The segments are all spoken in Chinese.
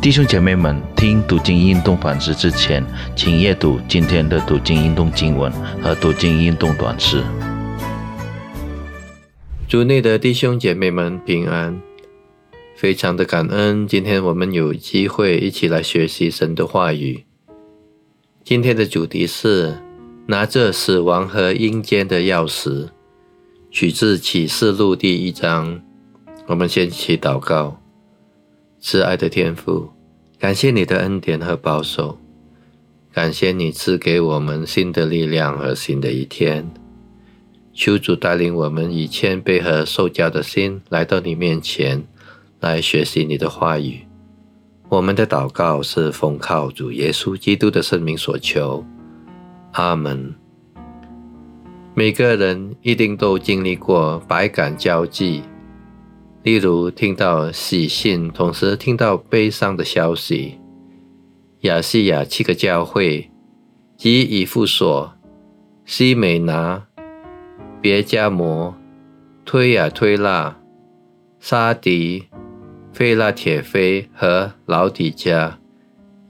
弟兄姐妹们，听读经运动反思之前，请阅读今天的读经运动经文和读经运动短诗。主内的弟兄姐妹们平安，非常的感恩，今天我们有机会一起来学习神的话语。今天的主题是拿着死亡和阴间的钥匙，取自启示录第一章。我们先一起祷告，慈爱的天父，感谢你的恩典和保守，感谢你赐给我们新的力量和新的一天。求主带领我们以谦卑和受教的心来到你面前，来学习你的话语。我们的祷告是奉靠主耶稣基督的圣名所求，阿门。每个人一定都经历过百感交集。例如，听到喜讯，同时听到悲伤的消息。亚细亚七个教会及以弗所、西美拿、别加摩、推亚推拉、沙迪、费拉铁菲和老底加，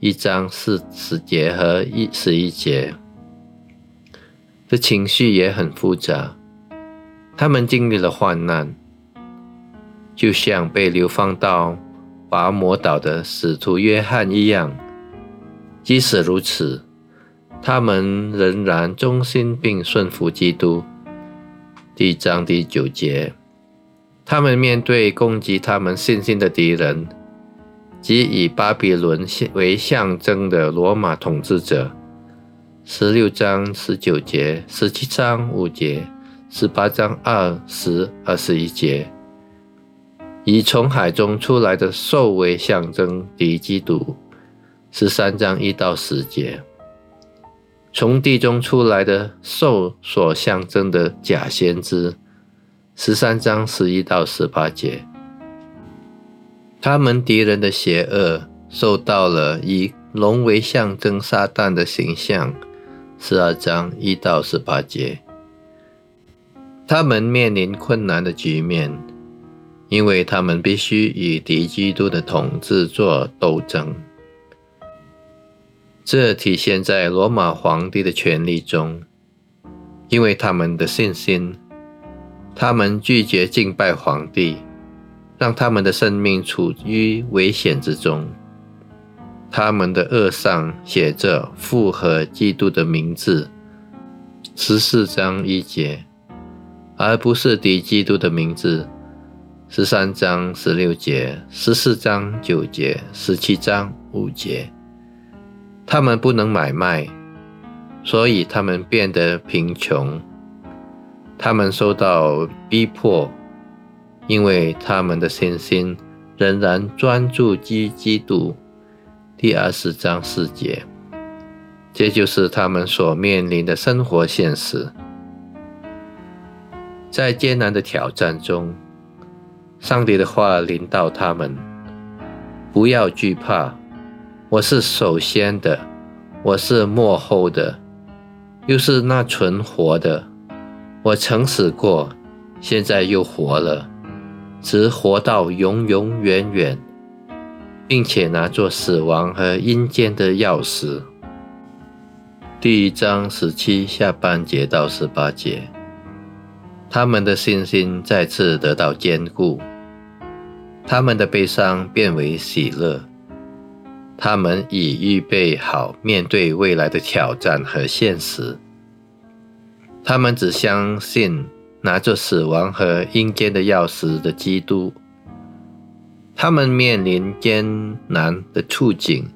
一章四十节和一十一节，的情绪也很复杂。他们经历了患难。就像被流放到拔摩岛的使徒约翰一样，即使如此，他们仍然忠心并顺服基督。第一章第九节，他们面对攻击他们信心的敌人，即以巴比伦为象征的罗马统治者。十六章十九节，十七章五节，十八章二十二十一节。以从海中出来的兽为象征敌基督，十三章一到十节；从地中出来的兽所象征的假先知，十三章十一到十八节。他们敌人的邪恶受到了以龙为象征撒旦的形象，十二章一到十八节。他们面临困难的局面。因为他们必须与敌基督的统治做斗争，这体现在罗马皇帝的权力中。因为他们的信心，他们拒绝敬拜皇帝，让他们的生命处于危险之中。他们的恶上写着复合基督的名字，十四章一节，而不是敌基督的名字。十三章十六节，十四章九节，十七章五节。他们不能买卖，所以他们变得贫穷。他们受到逼迫，因为他们的信心仍然专注基基督。第二十章四节，这就是他们所面临的生活现实。在艰难的挑战中。上帝的话临到他们，不要惧怕，我是首先的，我是幕后的，又是那存活的。我曾死过，现在又活了，直活到永永远远，并且拿作死亡和阴间的钥匙。第一章十七下半节到十八节，他们的信心再次得到坚固。他们的悲伤变为喜乐，他们已预备好面对未来的挑战和现实。他们只相信拿着死亡和阴间的钥匙的基督。他们面临艰难的处境，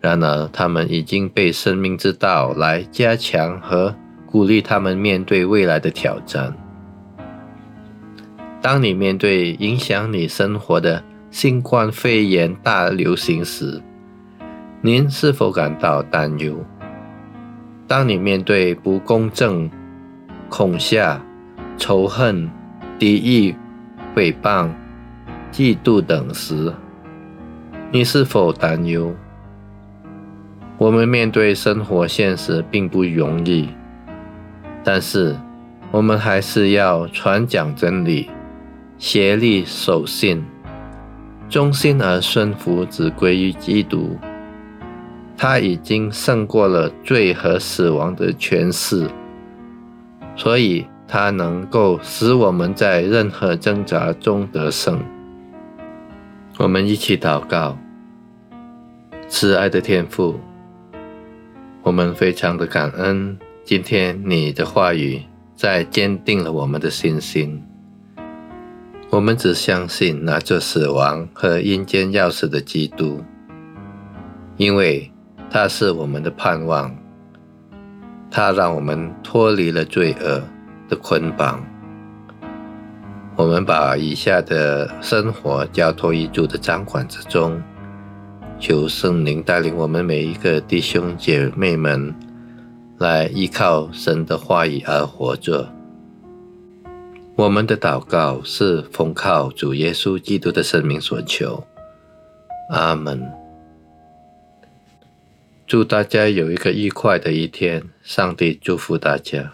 然而他们已经被生命之道来加强和鼓励他们面对未来的挑战。当你面对影响你生活的新冠肺炎大流行时，您是否感到担忧？当你面对不公正、恐吓、仇恨、敌意、诽谤、嫉妒等时，你是否担忧？我们面对生活现实并不容易，但是我们还是要传讲真理。协力守信，忠心而顺服，只归于基督。他已经胜过了罪和死亡的权势，所以他能够使我们在任何挣扎中得胜。我们一起祷告，慈爱的天父，我们非常的感恩，今天你的话语在坚定了我们的信心。我们只相信拿着死亡和阴间钥匙的基督，因为他是我们的盼望，他让我们脱离了罪恶的捆绑。我们把以下的生活交托于主的掌管之中，求圣灵带领我们每一个弟兄姐妹们来依靠神的话语而活着。我们的祷告是奉靠主耶稣基督的生命所求。阿门。祝大家有一个愉快的一天，上帝祝福大家。